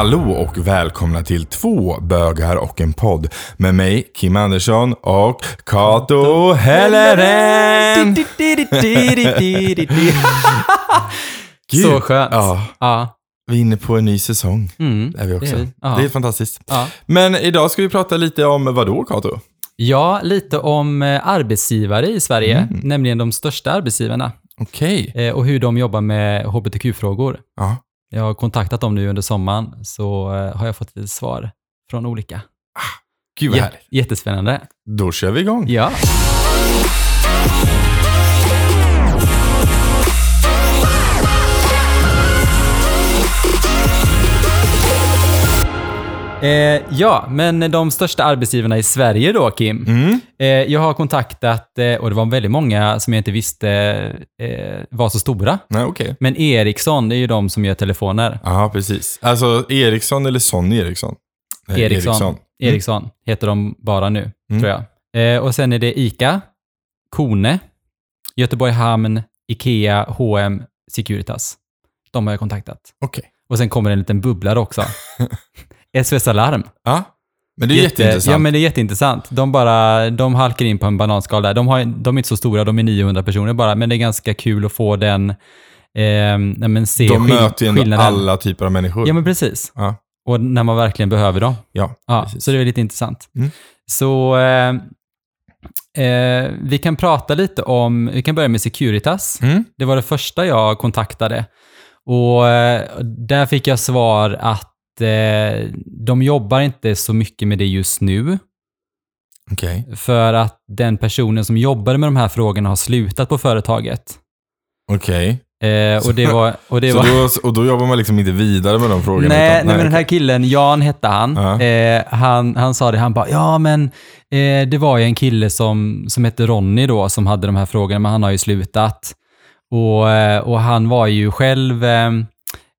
Hallå och välkomna till två bögar och en podd med mig, Kim Andersson och Kato Helleren. Gud. Så skönt. Ja, Ja. vi är inne på en ny säsong. Mm. Är vi också. Det är. Ja. Det är fantastiskt. Ja. Men idag ska vi prata lite om vad då, Kato? ja, lite om eh, arbetsgivare i Sverige, Mm. nämligen de största arbetsgivarna Okej. eh, och hur de jobbar med hbtq-frågor. Ja. Jag har kontaktat dem nu under sommaren, så eh, har jag fått lite svar från olika. Gud vad härligt. Jättespännande. Då kör vi igång. Ja. Eh, ja, men de största arbetsgivarna i Sverige då, Kim. Mm. Eh, jag har kontaktat, eh, och det var väldigt många som jag inte visste eh, var så stora. Nej, okej. Men Ericsson, det är ju de som gör telefoner. Ja, precis. Alltså Ericsson eller Sonny Ericsson? Nej, Ericsson. Mm. Ericsson heter de bara nu, Mm. tror jag. Eh, och sen är det ICA, Kone, Göteborg Hamn, Ikea, H&M, Securitas. De har jag kontaktat. Okej. Och sen kommer en liten bubblare också. SOS Alarm. Ja. Men det är jätteintressant. Ja, men det är jätteintressant. De bara, de halkar in på en bananskal där. De, har, de är inte så stora, de är 900 personer bara, men det är ganska kul att få den, eh, men se De skill- möter ju ändå skillnaden. alla typer av människor. Ja, men precis. Ja. Och när man verkligen behöver dem. Ja, Ja, precis. så det är lite intressant. Mm. Så eh, eh, vi kan prata lite om, vi kan börja med Securitas. Mm. Det var det första jag kontaktade. Och eh, där fick jag svar att eh, de jobbar inte så mycket med det just nu. Okej. För att den personen som jobbade med de här frågorna har slutat på företaget. Okej. Eh, och det var... Och det Så var då, och då jobbar man liksom inte vidare med de frågorna? Nej, utan- nej, men den här killen, Jan hette han. Ja. Eh, han, han sa det, han bara, ja men eh, det var ju en kille som, som hette Ronny då, som hade de här frågorna, men han har ju slutat. Och, eh, och han var ju själv,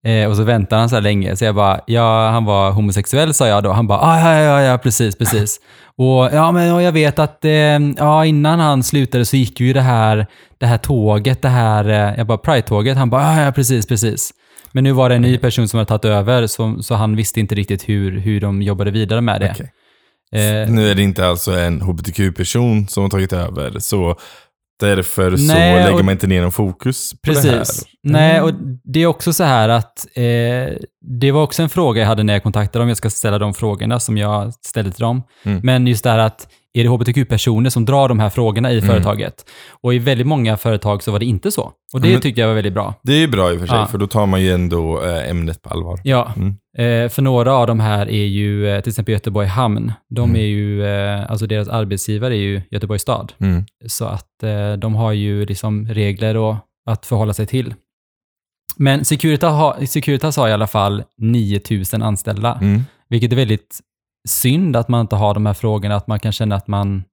eh, och så väntade han så här länge, så jag bara, ja han var homosexuell sa jag då. Han bara, ah, ja, ja, ja, precis, precis. och ja, men och jag vet att eh, ja, innan han slutade så gick ju det här, det här tåget, det här, eh, jag bara, Pride-tåget, han bara, ja, ja, precis, precis. Men nu var det en ny person som hade tagit över, så, så han visste inte riktigt hur, hur de jobbade vidare med det. Okej. Eh, Nu är det inte alltså en hbtq-person som har tagit över, så därför så Nej, lägger och- man inte ner någon fokus på det här. Precis. Nej, Mm. och det är också så här att eh, det var också en fråga jag hade när jag kontaktade dem. Jag ska ställa de frågorna som jag ställde till dem. Mm. Men just det här att är det hbtq-personer som drar de här frågorna i Mm. företaget? Och i väldigt många företag så var det inte så. Och det Men- tyckte jag var väldigt bra. Det är ju bra i och för sig, Ja. för då tar man ju ändå eh, ämnet på allvar. Ja, Mm. eh, för några av de här är ju eh, till exempel Göteborg Hamn. De Mm. är ju, eh, alltså deras arbetsgivare är ju Göteborgs stad. Mm. Så att eh, de har ju liksom regler och att förhålla sig till. Men Securitas har, Securitas har i alla fall 9000 anställda, Mm. vilket är väldigt synd att man inte har de här frågorna, att man kan känna att man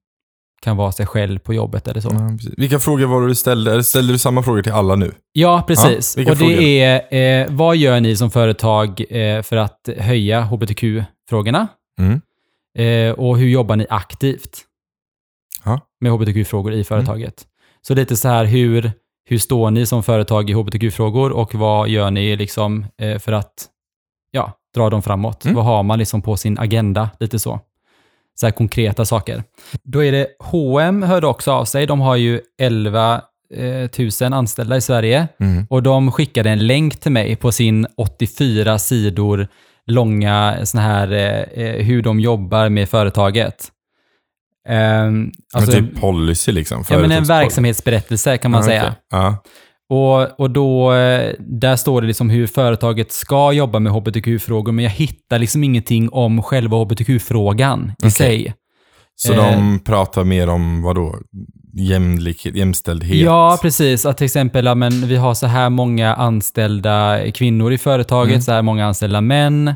kan vara sig själv på jobbet eller så. Ja. Vilka frågor var det du ställde? Ställde du samma frågor till alla nu? Ja, precis. Ja, och det frågor? är, eh, vad gör ni som företag eh, för att höja hbtq-frågorna? Mm. Eh, och hur jobbar ni aktivt Ja. med hbtq-frågor i företaget? Så lite så här, hur, hur står ni som företag i hbtq-frågor och vad gör ni liksom eh, för att ja, dra dem framåt? Mm. Vad har man liksom på sin agenda? Lite så. Så här konkreta saker. Då är det H&M hörde också av sig. De har ju 11 eh, 000 anställda i Sverige. Mm. Och de skickade en länk till mig på sin 84 sidor långa sån här eh, eh, hur de jobbar med företaget. Um, alltså, men typ policy liksom? ja, men en verksamhetsberättelse kan man Ja, säga. okej. Ja. Och, och då, eh, där står det liksom hur företaget ska jobba med hbtq-frågor, men jag hittar liksom ingenting om själva hbtq-frågan i Okej. sig. Så Eh. de pratar mer om vad då? Jämlikhet, jämställdhet? Ja, precis. Att till exempel, ja, men vi har så här många anställda kvinnor i företaget, Mm. så här många anställda män.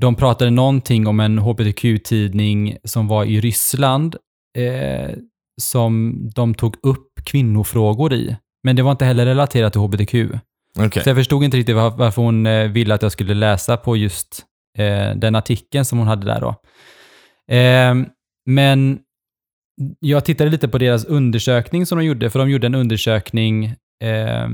De pratade någonting om en hbtq-tidning som var i Ryssland, eh, som de tog upp kvinnofrågor i. Men det var inte heller relaterat till hbtq. Okej. Så jag förstod inte riktigt var, varför hon eh, ville att jag skulle läsa på just eh, den artikeln som hon hade där då. Eh, men jag tittade lite på deras undersökning som de gjorde, för de gjorde en undersökning eh,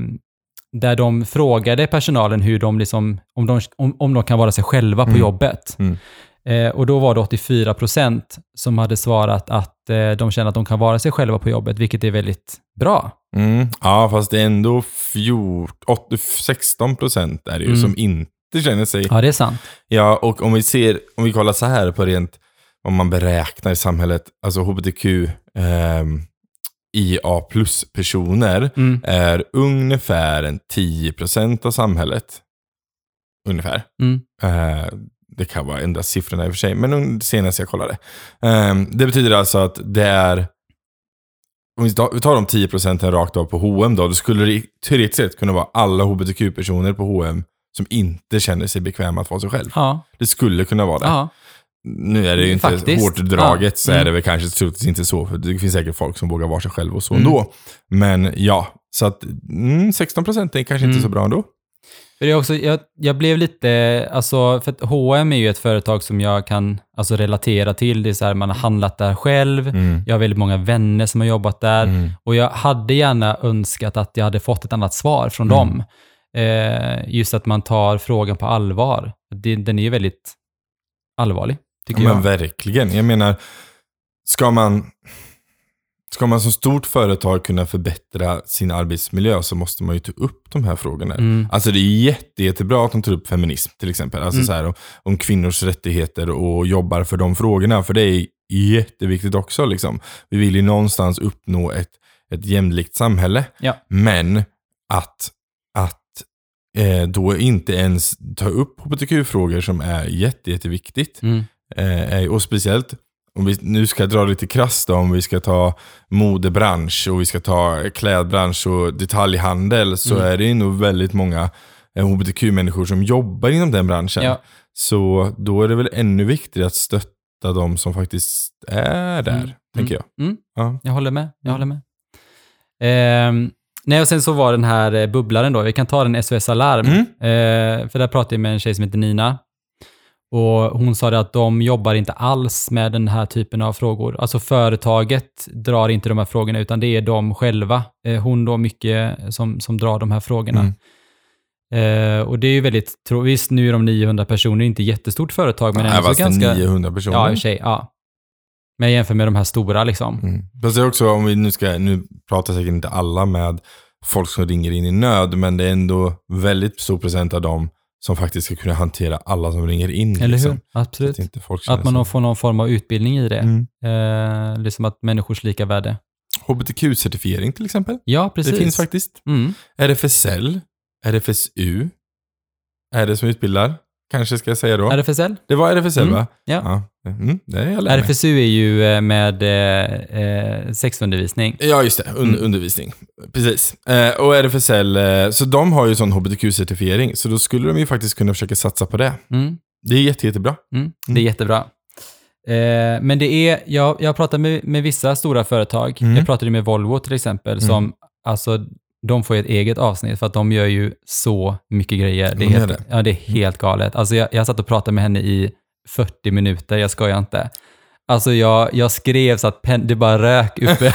där de frågade personalen hur de liksom, om, de, om, om de kan vara sig själva på Mm. jobbet. Mm. Eh, och då var det 84 procent som hade svarat att eh, de känner att de kan vara sig själva på jobbet, vilket är väldigt bra. Mm. Ja, fast det är ändå 14, 8, 16 procent är det ju Mm. som inte känner sig... Ja, det är sant. Ja, och om vi ser, om vi kollar så här på rent, om man beräknar i samhället, alltså hbtq, ehm, IA plus-personer Mm. är ungefär en 10% av samhället. Ungefär. Mm. Eh, det kan vara ändra siffrorna i och för sig, men senast jag kollade. Eh, det betyder alltså att det är, om vi tar, de 10 procenten rakt av på H&M då, då skulle det teoretiskt sett kunna vara alla hbtq-personer på H&M som inte känner sig bekväma att vara sig själv. Ja. Det skulle kunna vara det. ja. Nu är det ju inte Faktiskt. hårt draget, Ja. så är Mm. det väl kanske troligtvis inte så. För det finns säkert folk som vågar vara sig själv och så Mm. ändå. Men ja, så att mm, 16 procent är kanske inte Mm. så bra ändå. För det är också, jag, jag blev lite, alltså, för att H&M är ju ett företag som jag kan alltså, relatera till. Det är så här, man har handlat där själv. Mm. Jag har väldigt många vänner som har jobbat där. Mm. Och jag hade gärna önskat att jag hade fått ett annat svar från Mm. dem. Eh, just att man tar frågan på allvar. Det, den är ju väldigt allvarlig, tycker Ja, men jag. verkligen. Jag menar, ska man, ska man som stort företag kunna förbättra sin arbetsmiljö så måste man ju ta upp de här frågorna. Mm. Alltså det är jätte, jättebra att de tar upp feminism till exempel. Alltså Mm. så här, om, om kvinnors rättigheter och jobbar för de frågorna. För det är jätteviktigt också. Liksom. Vi vill ju någonstans uppnå ett, ett jämlikt samhälle. Ja. Men att, att eh, då inte ens ta upp hbtq-frågor som är jätte, jätteviktigt. Mm. Eh, och speciellt, om vi nu ska dra lite krasst då, om vi ska ta modebransch och vi ska ta klädbransch och detaljhandel så Mm. är det nog väldigt många eh, hbtq-människor som jobbar inom den branschen. Ja. Så då är det väl ännu viktigare att stötta de som faktiskt är där, Mm. tänker jag. Mm. Ja. Jag håller med. Jag Mm. håller med. Ehm, nej, och sen så var den här eh, bubblaren då, vi kan ta den SOS Alarm. Mm. Eh, för där pratade jag med en tjej som heter Nina. Och hon sa att de jobbar inte alls med den här typen av frågor. Alltså företaget drar inte de här frågorna, utan det är de själva. Eh, hon då mycket som, som drar de här frågorna. Mm. Eh, och det är ju väldigt, visst nu är de 900 personer, inte jättestort företag, men Nej, ändå så ganska... 900 personer. Ja, i och för sig, ja. Men jämfört med de här stora liksom. Mm. Fast det är också, om vi nu ska, nu pratar säkert inte alla med folk som ringer in i nöd, men det är ändå väldigt stor procent av dem som faktiskt ska kunna hantera alla som ringer in. Eller liksom. hur? Så Absolut. att Att man sig- får någon form av utbildning i det. Mm. Eh, liksom att människors lika värde. HBTQ-certifiering till exempel. Ja, precis. Det finns faktiskt. Mm. RFSL, RFSU, är det som utbildar. Kanske ska jag säga då. RFSL? det var RFSL Mm, va? ja. Mm, det är jag. RFSU är ju eh, med eh, eh, sexundervisning. Ja, just det. Un- Mm. Undervisning. Precis. Eh, och RFSL, eh, så de har ju sån HBTQ-certifiering. Så då skulle de ju faktiskt kunna försöka satsa på det. Mm. Det är jätte, jättebra. Mm. Det är jättebra. Eh, men det är, jag, jag pratar med, med vissa stora företag. Mm. Jag pratade med Volvo till exempel, som, alltså, de får ju ett eget avsnitt för att de gör ju så mycket grejer. Det är helt, det. Ja, det är helt galet. Alltså, jag, jag satt och pratade med henne i 40 minuter, jag skojar inte. Alltså jag, jag skrev så att pen, det bara rök uppe.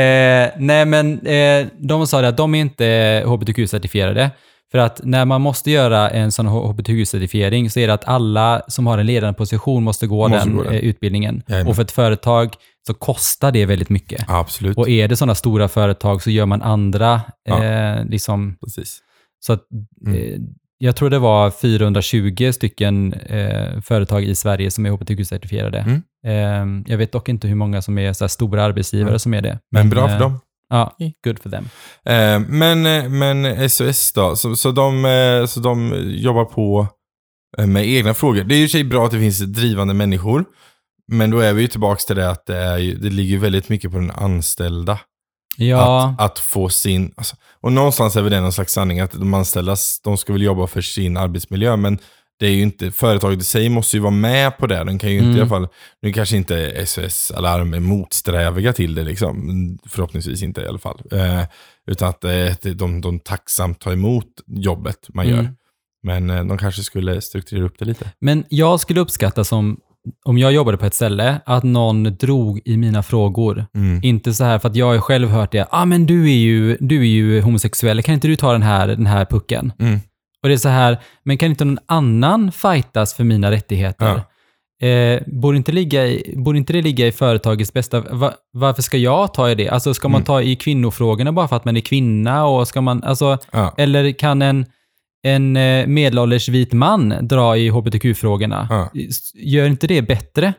eh, nej men eh, de sa det att de är inte hbtq-certifierade. För att när man måste göra en sån hbtq-certifiering så är det att alla som har en ledande position måste gå Måste den, gå den. eh, utbildningen. Jajamän. Och för ett företag så kostar det väldigt mycket. Absolut. Och är det sådana stora företag så gör man andra, Ja. eh, liksom, Precis. så att, Mm. eh, jag tror det var 420 stycken eh, företag i Sverige som är hbtq-certifierade. Mm. Eh, jag vet dock inte hur många som är så stora arbetsgivare Mm. som är det. Men bra för eh, dem. Ja, good for them. Eh, men, eh, men SOS då, så, så, de, eh, så de jobbar på med egna frågor. Det är ju sig bra att det finns drivande människor. Men då är vi ju tillbaka till det att det, är ju, det ligger väldigt mycket på den anställda. Ja, Att, att få sin... Alltså, och någonstans är väl det någon slags sanning att de anställda, de ska väl jobba för sin arbetsmiljö, men det är ju inte, företaget i sig måste ju vara med på det. Den kan ju inte Mm. i alla fall, nu kanske inte SOS Alarm är motsträviga till det liksom, förhoppningsvis inte i alla fall. Eh, utan att eh, de, de tacksamt tar emot jobbet man gör. Mm. Men eh, de kanske skulle strukturera upp det lite. men jag skulle uppskatta som om jag jobbade på ett ställe, att någon drog i mina frågor. Mm. Inte så här, för att jag har själv hört det. Ah, men du är ju, du är ju homosexuell, kan inte du ta den här, den här pucken? Mm. Och det är så här, men kan inte någon annan fightas för mina rättigheter? Eh, borde, inte ligga i, borde inte det ligga i företagets bästa? Va, varför ska jag ta i det? Alltså ska man Mm. ta i kvinnofrågorna bara för att man är kvinna? Och ska man, alltså, Ja. eller kan en, en eh, medelålders vit man dra i hbtq-frågorna? Ja. Gör inte det bättre?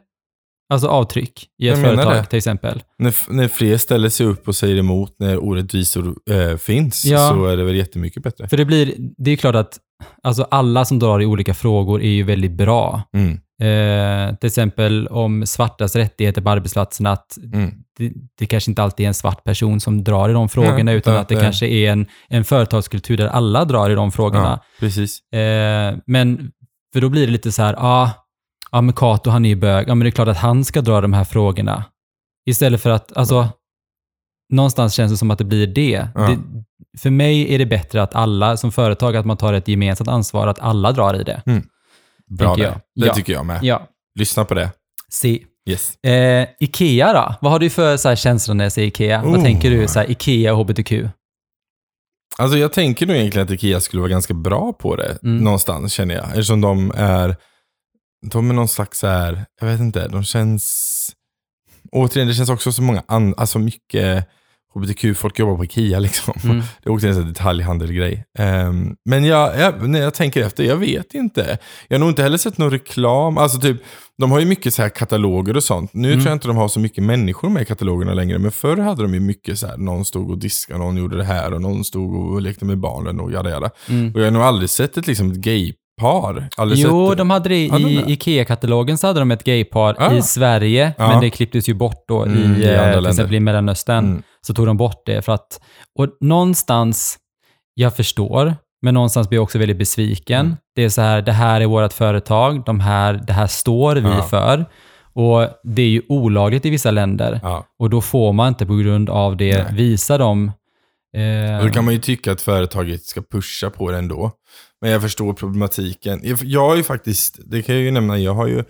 Alltså avtryck i ett företag det. till exempel. När, när fler ställer sig upp och säger emot när orättvisor eh, finns Ja. så är det väl jättemycket bättre. För det blir, det är klart att alltså alla som drar i olika frågor är ju väldigt bra. Mm. Eh, till exempel om svartas rättigheter på arbetsplatsen, att Mm. det, det kanske inte alltid är en svart person som drar i de frågorna, Nej, utan att det det- kanske är en, en företagskultur där alla drar i de frågorna. Ja, precis. Eh, men, för då blir det lite så här, ah, ja men Kato han är ju bög, ja men det är klart att han ska dra de här frågorna. Istället för att, alltså, någonstans känns det som att det blir det. Ja. det. För mig är det bättre att alla, som företag, att man tar ett gemensamt ansvar, att alla drar i det. Bra det. jag. Det Ja. tycker jag med. Ja, Lyssna på det. se. Yes. Eh, Ikea då? Vad har du för så här, känslor när jag säger Ikea? Vad Oh. tänker du? Så här, Ikea och HBTQ? Alltså jag tänker nog egentligen att Ikea skulle vara ganska bra på det. Mm. Någonstans känner jag. Eftersom de är, de är någon slags så här, jag vet inte, de känns, återigen det känns också så många, an, alltså mycket hbtq-folk jobbar på Ikea liksom. Mm. Det är också en sån detaljhandelgrej. Um, men jag, jag, när jag tänker efter, jag vet inte. Jag har nog inte heller sett någon reklam. Alltså typ, de har ju mycket så här kataloger och sånt. Nu Mm. tror jag inte de har så mycket människor med i katalogerna längre. Men förr hade de ju mycket så här, någon stod och diskade, någon gjorde det här och någon stod och lekte med barnen och jada jada. Mm. Och jag har nog aldrig sett ett liksom, ett gaypar. Aldrig Jo, de hade det Hade de i? Ikea-katalogen så hade de ett gaypar Ah. i Sverige, Ja. men det klipptes ju bort då Mm, i, i eh, till länder. exempel i Mellanöstern. Mm. Så tog de bort det för att, och någonstans, jag förstår, men någonstans blir jag också väldigt besviken. Mm. Det är så här, det här är vårt företag, de här, det här står vi Ja. för. Och det är ju olagligt i vissa länder. Ja. Och då får man inte på grund av det Nej. visa dem. Eh, Då kan man ju tycka att företaget ska pusha på det ändå. Men jag förstår problematiken. Jag- har ju faktiskt, det kan jag ju nämna, jag har ju,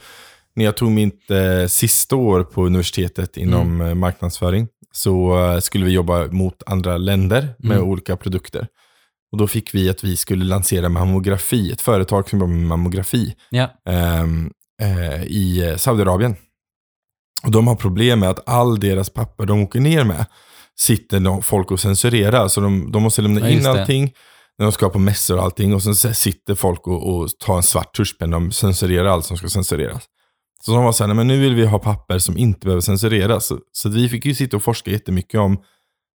när jag tog mitt eh, sista år på universitetet inom eh, marknadsföring, så eh, skulle vi jobba mot andra länder med Mm. olika produkter. Och då fick vi att vi skulle lansera mammografi, ett företag som jobbar med mammografi ja. ehm, eh, i eh, Saudiarabien. Och de har problem med att all deras papper de åker ner med sitter folk och censurerar. Så de, de måste lämna Ja, in just det. allting när de ska på mässor och allting. Och sen sitter folk och, och tar en svart tuschpenna och censurerar allt som ska censureras. Så de var så här, "Nej, men nu vill vi ha papper som inte behöver censureras. Så, så vi fick ju sitta och forska jättemycket om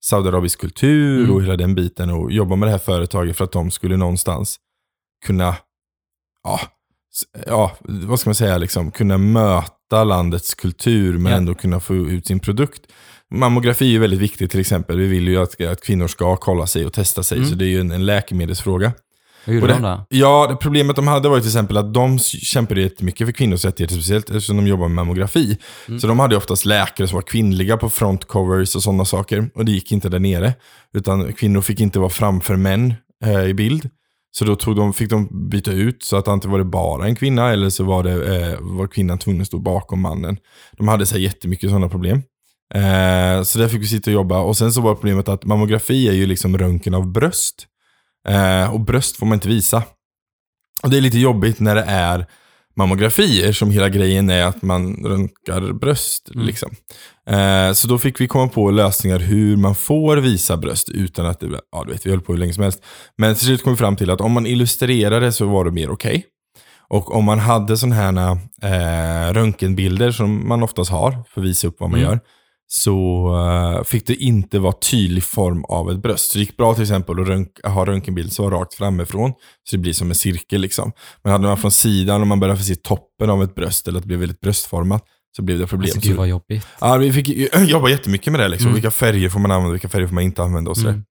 Saudiarabisk kultur Mm. och hela den biten och jobba med det här företaget för att de skulle någonstans kunna, ja, ja vad ska man säga, liksom, kunna möta landets kultur men Ja. ändå kunna få ut sin produkt. Mammografi är väldigt viktigt till exempel. Vi vill ju att, att kvinnor ska kolla sig och testa sig, Mm. så det är ju en, en läkemedelsfråga. Vad gjorde de det-? Ja, det problemet de hade var ju till exempel att de kämpade jättemycket för kvinnors rättigheter, speciellt eftersom de jobbar med mammografi. Mm. Så de hade oftast läkare som var kvinnliga på frontcovers och sådana saker. Och det gick inte där nere. Utan kvinnor fick inte vara framför män eh, i bild. Så då tog de, fick de byta ut, så att antingen var det bara en kvinna eller så var, det, eh, var kvinnan tvungen att stå bakom mannen. De hade så här jättemycket sådana problem. Eh, så där fick vi sitta och jobba. Och sen så var problemet att mammografi är ju liksom röntgen av bröst. Eh, och bröst får man inte visa. Och det är lite jobbigt när det är mammografier som hela grejen är att man röntgar bröst. Mm. Liksom. Eh, så då fick vi komma på lösningar hur man får visa bröst utan att det, ja du vet, vi höll på hur länge som helst. Men till slut kom vi fram till att om man illustrerade så var det mer okej. Och om man hade sådana här eh, röntgenbilder som man oftast har för att visa upp vad man Mm. gör, så eh, fick det inte vara tydlig form av ett bröst. Så det gick bra till exempel att rönk, ha röntgenbild så rakt framifrån, så det blir som en cirkel. liksom. Men hade man från sidan och man började få se toppen av ett bröst, eller att det blev väldigt bröstformat, så blev det problem. Alltså, gud vad jobbigt. Ja, vi fick jobba jättemycket med det. Liksom. Mm. Vilka färger får man använda, vilka färger får man inte använda och sådär. Mm.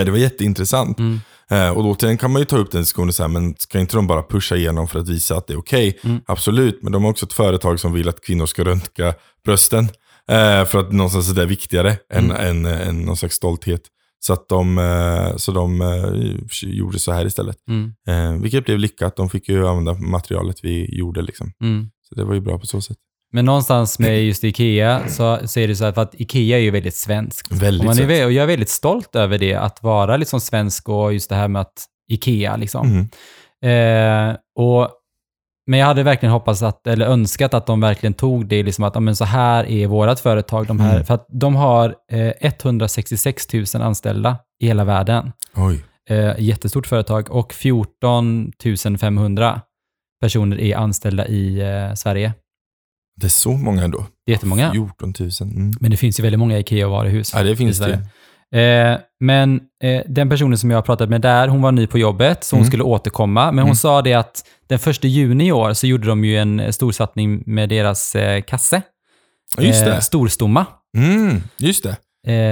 Eh, Det var jätteintressant. Mm. Eh, Och då kan man ju ta upp den diskussionen så här, men ska inte de bara pusha igenom för att visa att det är okej? Mm. Absolut, men de har också ett företag som vill att kvinnor ska röntga brösten. Eh, för att någonstans är det viktigare än, än, än någon slags stolthet. Så, att de, eh, så de eh, gjorde så här istället. Mm. Eh, vilket blev lyckat. De fick ju använda materialet vi gjorde. Liksom. Mm. Så det var ju bra på så sätt. Men någonstans med just Ikea så, så är det så här, för att Ikea är ju väldigt svenskt. Väldigt och, man är, och jag är väldigt stolt över det, att vara liksom svensk och just det här med att Ikea liksom. Mm. Eh, och, men jag hade verkligen hoppats att, eller önskat att de verkligen tog det, liksom att men så här är vårt företag. De här, Mm. För att de har eh, 166 000 anställda i hela världen. Oj. Eh, jättestort företag och 14 500 personer är anställda i eh, Sverige. Det är så många ändå. Det är jättemånga. 14 000. Mm. Men det finns ju väldigt många IKEA-varuhus. Ja, det finns det. Eh, men eh, den personen som jag har pratat med där, hon var ny på jobbet, så hon Mm. skulle återkomma. Men hon Mm. sa det att den första juni i år så gjorde de ju en eh, storsatsning med deras eh, kasse. Just Eh, det. Storstomma. Mm, just det.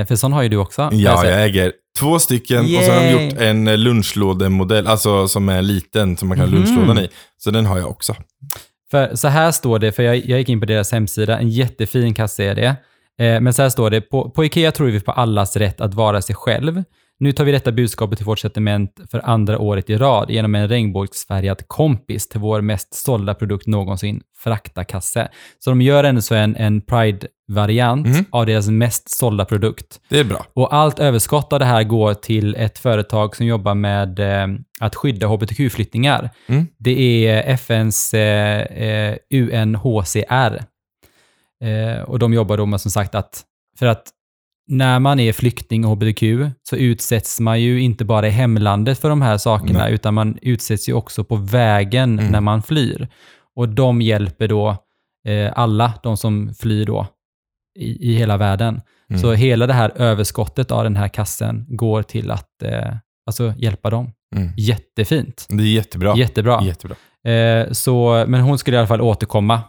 För sån har ju du också. Ja, jag äger två stycken och så har de Yay. gjort en lunchlådemodell, alltså som är liten, som man kan ha Mhm. lunchlådan i. Så den har jag också. För så här står det, för jag, jag gick in på deras hemsida, en jättefin kasse är det. Eh, men så här står det, på, på IKEA tror vi på allas rätt att vara sig själv. Nu tar vi detta budskapet till vårt sortiment för andra året i rad genom en regnbågsfärgad kompis till vår mest sålda produkt någonsin, Frakta-kasse. Så de gör ändå så en, en Pride-variant Mhm. av deras mest sålda produkt. Det är bra. Och allt överskott av det här går till ett företag som jobbar med eh, att skydda hbtq-flyktingar. Mm. Det är FNs eh, eh, UNHCR. Eh, och de jobbar då med som sagt att, för att när man är flykting och hbtq så utsätts man ju inte bara i hemlandet för de här sakerna, Nej. utan man utsätts ju också på vägen Mm. när man flyr. Och de hjälper då eh, alla de som flyr då i, i hela världen. Mm. Så hela det här överskottet av den här kassen går till att eh, alltså hjälpa dem. Mm. Jättefint. Det är jättebra. Jättebra. Jättebra. Eh, så, men hon skulle i alla fall återkomma.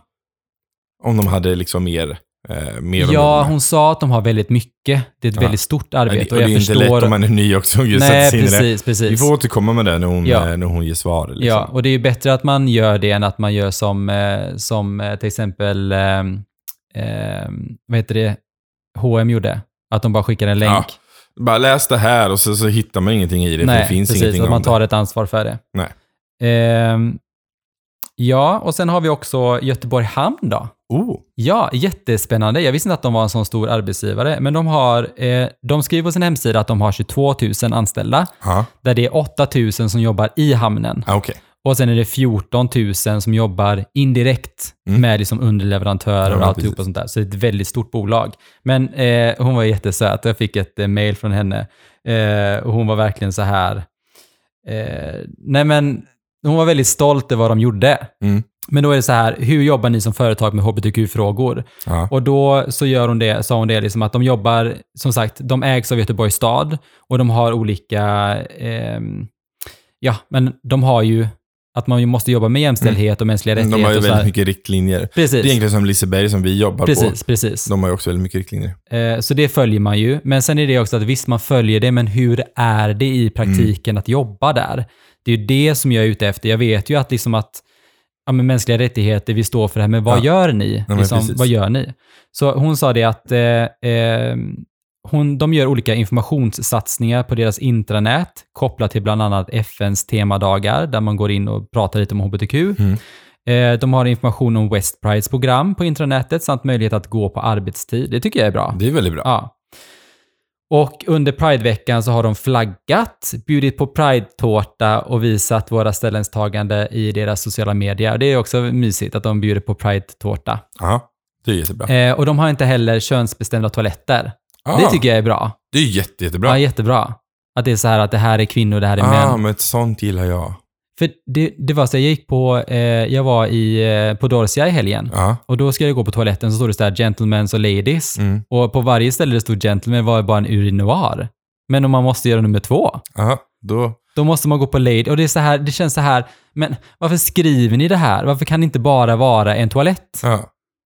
Om de hade liksom mer, eh, Ja, hon sa att de har väldigt mycket. Det är ett Ja. väldigt stort arbete. det, och det jag är inte förstår... lätt om man är ny också. Just Nej, precis, precis. Vi får återkomma med det när hon, Ja. eh, när hon ger svar. Liksom. Ja, och det är ju bättre att man gör det än att man gör som, eh, som eh, till exempel, eh, eh, vad heter det, H&M gjorde. Att de bara skickar en länk. Ja, Bara läs det här och så, så hittar man ingenting i det. för det finns precis, ingenting att man tar det. ett ansvar för det. Nej. Ehm, ja, och sen har vi också Göteborg Hamn då. Oh, Ja, jättespännande. Jag visste inte att de var en sån stor arbetsgivare, men de har, eh, de skriver på sin hemsida att de har 22 000 anställda, ja. där det är 8 000 som jobbar i hamnen. Ah, okej. Och sen är det 14 000 som jobbar indirekt Mm. med liksom underleverantörer och Ja, alltihop precis. och sånt där. Så det är ett väldigt stort bolag. Men eh, hon var jättesöt. Jag fick ett eh, mail från henne eh, och hon var verkligen så här. Eh, nej men, hon var väldigt stolt över vad de gjorde. Mm. Men då är det så här, hur jobbar ni som företag med hbtq-frågor? Ja. Och då så gör hon det, sa hon det, liksom att de jobbar, som sagt, de ägs av Göteborgs stad och de har olika, ehm, ja, men de har ju att man måste jobba med jämställdhet och mänskliga Mm. De rättigheter. har ju väldigt här. mycket riktlinjer. Det är Precis, egentligen som Liseberg som vi jobbar precis, på. precis. De har ju också väldigt mycket riktlinjer. Eh, Så det följer man ju. Men sen är det också att visst, man följer det, men hur är det i praktiken att jobba där? Det är ju det som jag är ute efter. Jag vet ju att liksom att ja, men mänskliga rättigheter, vi står för det här, men vad Ja. gör ni? men liksom, precis. vad gör ni? Så hon sa det att eh, eh, hon, de gör olika informationssatsningar på deras intranät kopplat till bland annat FNs temadagar där man går in och pratar lite om hbtq. Mm. Eh, de har information om West Prides program på intranätet samt möjlighet att gå på arbetstid. Det tycker jag är bra. Det är väldigt bra. Ja. Och under Prideveckan så har de flaggat, bjudit på Pride-tårta och visat våra ställningstagande i deras sociala medier. Det är också mysigt att de bjuder på Pride-tårta. Ja, det är jättebra. Eh, och de har inte heller könsbestämda toaletter. Ah, Det tycker jag är bra. Det är jätte, jättebra. Ja, jättebra. Att det är så här att det här är kvinnor, det här är ah, män. men ett sånt gillar jag. För det, det var så, jag gick på, eh, jag var i, eh, på Dorsia i helgen. Ja. Och då ska jag gå på toaletten så står det så här gentlemen och ladies. Mm. Och på varje ställe det stod gentleman var det bara en urinoir. Men om man måste göra nummer två, Aha, då... då måste man gå på lady. Och det, är så här, det känns så här, men varför skriver ni det här? Varför kan det inte bara vara en toalett? Ja,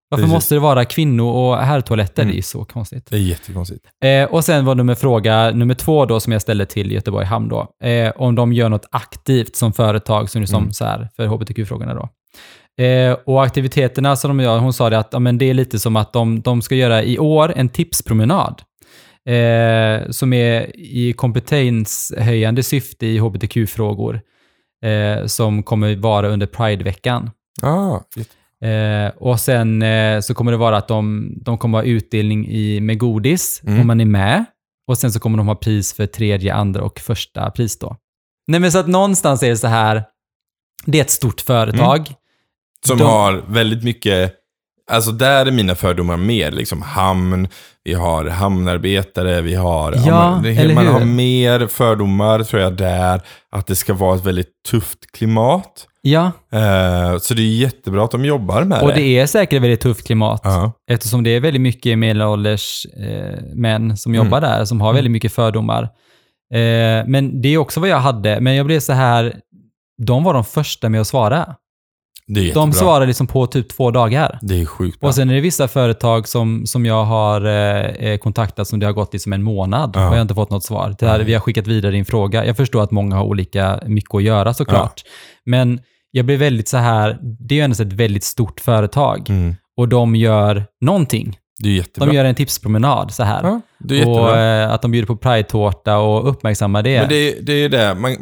Varför måste det vara kvinno och herrtoaletter? Mm. Det är ju så konstigt. det är jättekonstigt. Eh, och sen var nummer fråga nummer två då som jag ställde till Göteborg Hamn då. Eh, om de gör något aktivt som företag som, som Mm. så här, för hbtq-frågorna då. Eh, och aktiviteterna som de gör, hon sa det att ja, men det är lite som att de, de ska göra i år en tipspromenad. Eh, som är i kompetenshöjande syfte i hbtq-frågor. Eh, som kommer vara under Prideveckan. Ah, Eh, och sen eh, så kommer det vara att de, de kommer ha utdelning i, med godis Mm. om man är med. Och sen så kommer de ha pris för tredje, andra och första pris då. Nej men så att någonstans är det så här, det är ett stort företag. Som De- har väldigt mycket, alltså där är mina fördomar mer. Liksom hamn, vi har hamnarbetare, vi har... Ja, det- eller man hur? har mer fördomar tror jag där. Att det ska vara ett väldigt tufft klimat. Ja, Eh, så det är jättebra att de jobbar med och det. det är säkert väldigt tufft klimat. Ja. Eftersom det är väldigt mycket medelålders eh, män som jobbar där, som har väldigt mycket fördomar. Eh, men det är också vad jag hade. Men jag blev så här, de var de första med att svara. Det är jättebra. De svarade liksom på typ två dagar. Det är sjukt bra. Och sen är det vissa företag som, som jag har eh, kontaktat som det har gått i som en månad Ja. och jag har inte fått något svar. Det här, vi har skickat vidare din fråga. Jag förstår att många har olika mycket att göra såklart. Men jag blir väldigt så här, det är ju ändå ett väldigt stort företag Mm. och de gör någonting. Det är jättebra. De gör en tipspromenad så här. ja, det är jättebra. och eh, att de bjuder på Pride-tårta och uppmärksammar det. Men det, det är det. Man,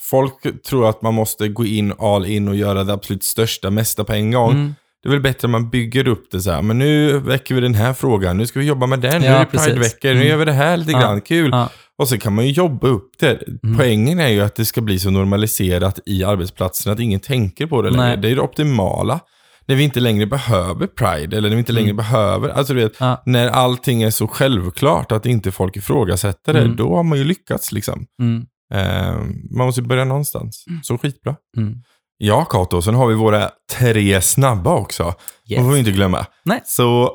folk tror att man måste gå in all in och göra det absolut största, mesta på en gång. Mm. Det är väl bättre om man bygger upp det så här. Men nu väcker vi den här frågan. Nu ska vi jobba med den. nu Ja, är det precis. Pridevecka. Nu Mm. gör vi det här lite Ja. grann. Kul. Ja. Och så kan man ju jobba upp det. Mm. Poängen är ju att det ska bli så normaliserat i arbetsplatsen att ingen tänker på det längre. Nej. Det är det optimala. När vi inte längre behöver Pride, eller när vi inte längre behöver, alltså du vet, Mm. Ja. när allting är så självklart att inte folk ifrågasätter det, Mm. då har man ju lyckats liksom. Mm. Eh, man måste börja någonstans. Så skitbra. Mm. Ja, Kato, sen har vi våra tre snabba också. Yes. De får vi inte glömma. Nej. Så,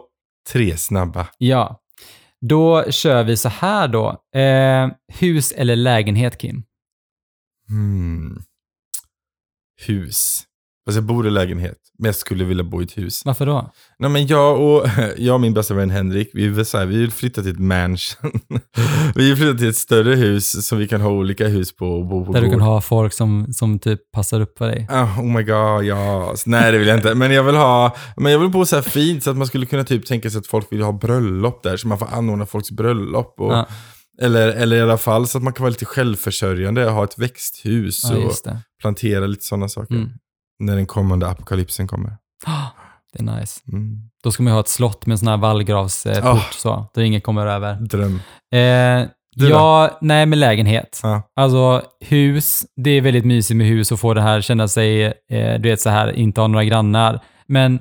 tre snabba. Ja. Då kör vi så här då. Eh, hus eller lägenhet, Kim? Hmm. Hus. Fast jag bor i lägenhet, men jag skulle vilja bo i ett hus. Varför då? Nej, men jag och, jag och min bästa vän Henrik, vi vill, så här, vi vill flytta till ett mansion. vi vill flytta till ett större hus som vi kan ha olika hus på och bo på Där du kan ha folk som, som typ passar upp för dig. Ah, oh my god, ja. Nej, det vill jag inte. Men jag vill ha, men jag vill bo så här fint så att man skulle kunna typ tänka sig att folk vill ha bröllop där, så man får anordna folks bröllop. Och, Ja. eller, eller i alla fall så att man kan vara lite självförsörjande, ha ett växthus Ja, och plantera lite sådana saker. Mm. När den kommande apokalypsen kommer. Ah, Det är nice. Mm. Då ska man ju ha ett slott med en sån här vallgravsport Ah. så, där ingen kommer över. Dröm. Eh, Du ja, nej med lägenhet. Ja. Alltså hus, det är väldigt mysigt med hus och få det här, känna sig, eh, du vet så här, inte ha några grannar. Men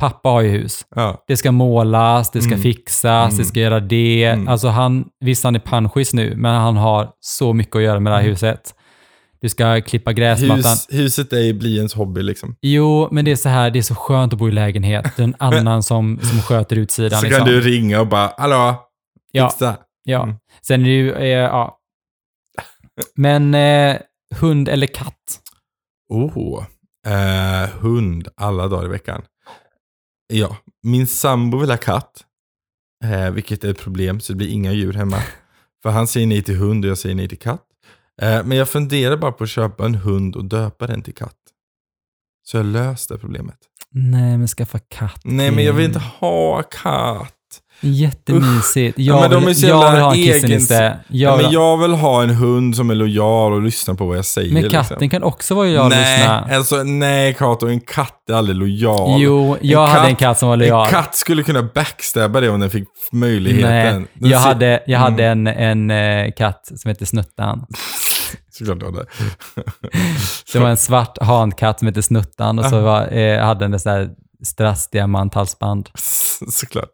pappa har ju hus. Ja. Det ska målas, det ska Mm. fixas, Mm. det ska göra det. Mm. Alltså han, visst han är panschis nu, men han har så mycket att göra med det här Mm. huset. Du ska klippa gräsmattan. Hus, huset är ens hobby liksom. Jo, men det är så här, det är så skönt att bo i lägenhet. Det är en annan som, som sköter utsidan. Så liksom. kan du ringa och bara, hallå, ja, fixa. ja. Mm. Sen är det ju, eh, ja. Men eh, hund eller katt? Oh, eh, hund alla dagar i veckan. Ja, min sambo vill ha katt. Eh, vilket är ett problem, så det blir inga djur hemma. För han säger nej till hund och jag säger nej till katt. Eh, men jag funderar bara på att köpa en hund och döpa den till katt. Så jag löst det problemet. Nej, men skaffa katt. Nej, men jag vill inte ha katt. Jättemysigt. Jag, Ja, men de är vill, jag vill ha en kissenisse. Ja, Jag vill men ha- jag vill ha en hund som är lojal och lyssnar på vad jag säger. Men katten liksom. kan också vara lojal och Nej, lyssna. alltså nej Kato, en katt är aldrig lojal. Jo, jag En hade katt- en katt som var lojal. En katt skulle kunna backstabba det om den fick möjligheten. Nej, Den jag ser- hade, jag hade Mm. en, en eh, katt som hette Snuttan. Såklart du hade. Det var en svart hankatt som hette Snuttan och så var, eh, hade den det så här strassdiamanthalsband. såklart.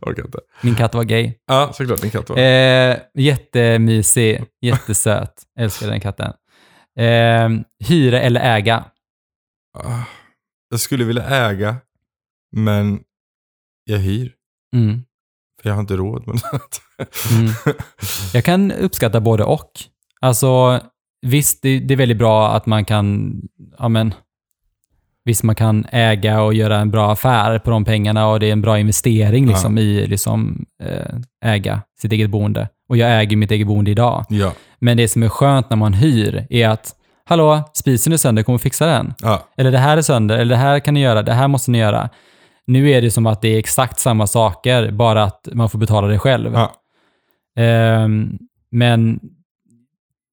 Orkar inte. Min katt var gay. Ja, såklart din katt var. Eh, jättemysig, jättesöt. Älskar den katten. Eh, hyra eller äga? Ah, Jag skulle vilja äga, men jag hyr. Mm. För jag har inte råd med något. Mm. Jag kan uppskatta både och. Alltså, visst, det, det är väldigt bra att man kan, ja men, visst man kan äga och göra en bra affär på de pengarna och det är en bra investering liksom i liksom eh, äga sitt eget boende. Och jag äger mitt eget boende idag. Ja. Men det som är skönt när man hyr är att, hallå, spisen är sönder, kommer fixa den? Ja. Eller det här är sönder, eller det här kan ni göra, det här måste ni göra. Nu är det som att det är exakt samma saker, bara att man får betala det själv. Ja. Ehm, men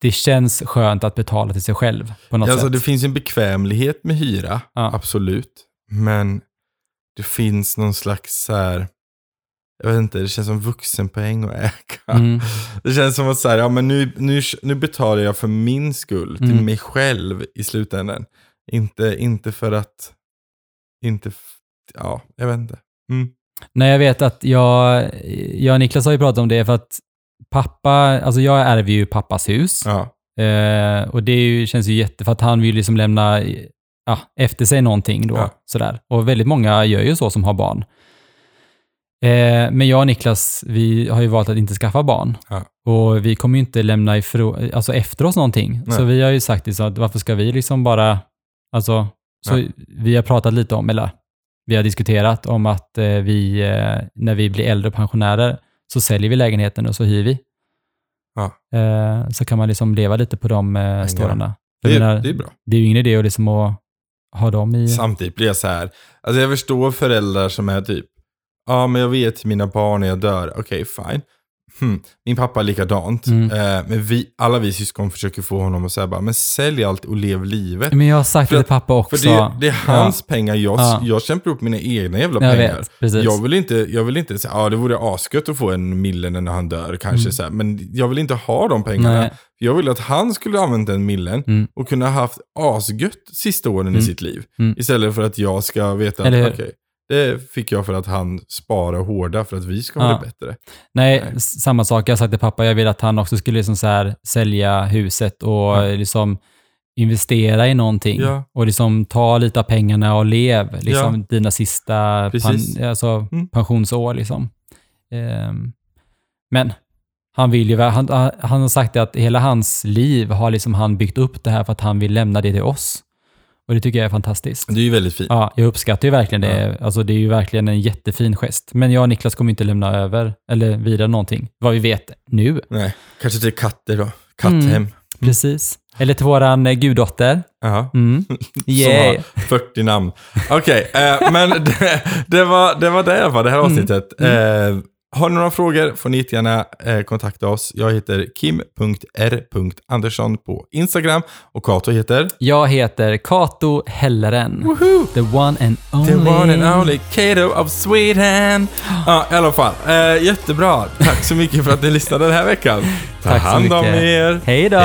det känns skönt att betala till sig själv på något Alltså, sätt. det finns en bekvämlighet med hyra, Ja. absolut. Men det finns någon slags så här, jag vet inte, det känns som vuxenpoäng att äga. Mm. Det känns som att så här, ja, men nu, nu, nu betalar jag för min skull, till Mm. mig själv i slutändan. Inte, inte för att, inte, ja, jag vet inte. Mm. Nej, jag vet att jag, jag och Niklas har ju pratat om det för att pappa, alltså jag ärver ju pappas hus. Ja, Eh, och det ju, känns ju jätte, för att han vill liksom lämna ja, efter sig någonting då. Ja. Sådär. Och väldigt många gör ju så som har barn. Eh, men jag och Niklas, vi har ju valt att inte skaffa barn. Ja. Och vi kommer ju inte lämna ifrån, alltså efter oss någonting. Nej. Så vi har ju sagt liksom att varför ska vi liksom bara, alltså, så Ja. vi har pratat lite om, eller vi har diskuterat om att eh, vi, eh, när vi blir äldre pensionärer, så säljer vi lägenheten och så hyr vi. Ja. Eh, så kan man liksom leva lite på de eh, stålarna. Det, menar, det är bra. det är ju ingen idé att, liksom att ha dem i... Samtidigt blir jag så här, alltså jag förstår föräldrar som är typ, ja men jag vet mina barn när jag dör, okej fine. Hmm. Min pappa är likadant, Mm. eh, men vi, alla vi syskon försöker få honom att säga bara, men sälj allt och lev livet. Men jag har sagt För det till pappa också. För det, det är hans pengar, jag, Ja. jag kämpar upp mina egna jävla jag pengar. vet. Jag vill inte, jag vill inte säga, ja det vore asgött att få en mille när han dör kanske Mm. så här, men jag vill inte ha de pengarna. Nej. Jag vill att han skulle använt den millen Mm. och kunna ha haft asgött sista åren Mm. i sitt liv. Mm. Istället för att jag ska veta okej, det fick jag för att han sparar hårda för att vi ska ha Ja. det bättre. Nej, Nej. samma sak. Jag sagt till pappa, jag vill att han också skulle liksom så sälja huset och Ja. liksom investera i någonting. Ja. Och liksom ta lite av pengarna och lev liksom dina sista Precis. pan, alltså, Mm. pensionsår. Liksom. Ehm, men han vill ju, han, han har sagt att hela hans liv har liksom han byggt upp det här för att han vill lämna det till oss. Och det tycker jag är fantastiskt. Det är ju väldigt fint. Ja, jag uppskattar ju verkligen det. Alltså, det är ju verkligen en jättefin gest. Men jag och Niklas kommer inte lämna över eller vidare någonting. Vad vi vet nu. Nej, kanske till katter då. Katthem. Mm. Precis. Eller till våran eh, guddotter. Ja. Mm. Som Yay. har 40 namn. Okej, eh, men det, det, var, det var det i alla fall, det här Mm. avsnittet. Eh, har ni några frågor får ni jättegärna eh, kontakta oss. Jag heter kim.r.andersson på Instagram och Kato heter Jag heter Kato Helleren. The one and only. The one and only Kato of Sweden. Ja, i alla fall. Eh, jättebra. Tack så mycket för att ni lyssnade den här veckan. Ta Tack så hand om er. Hej då.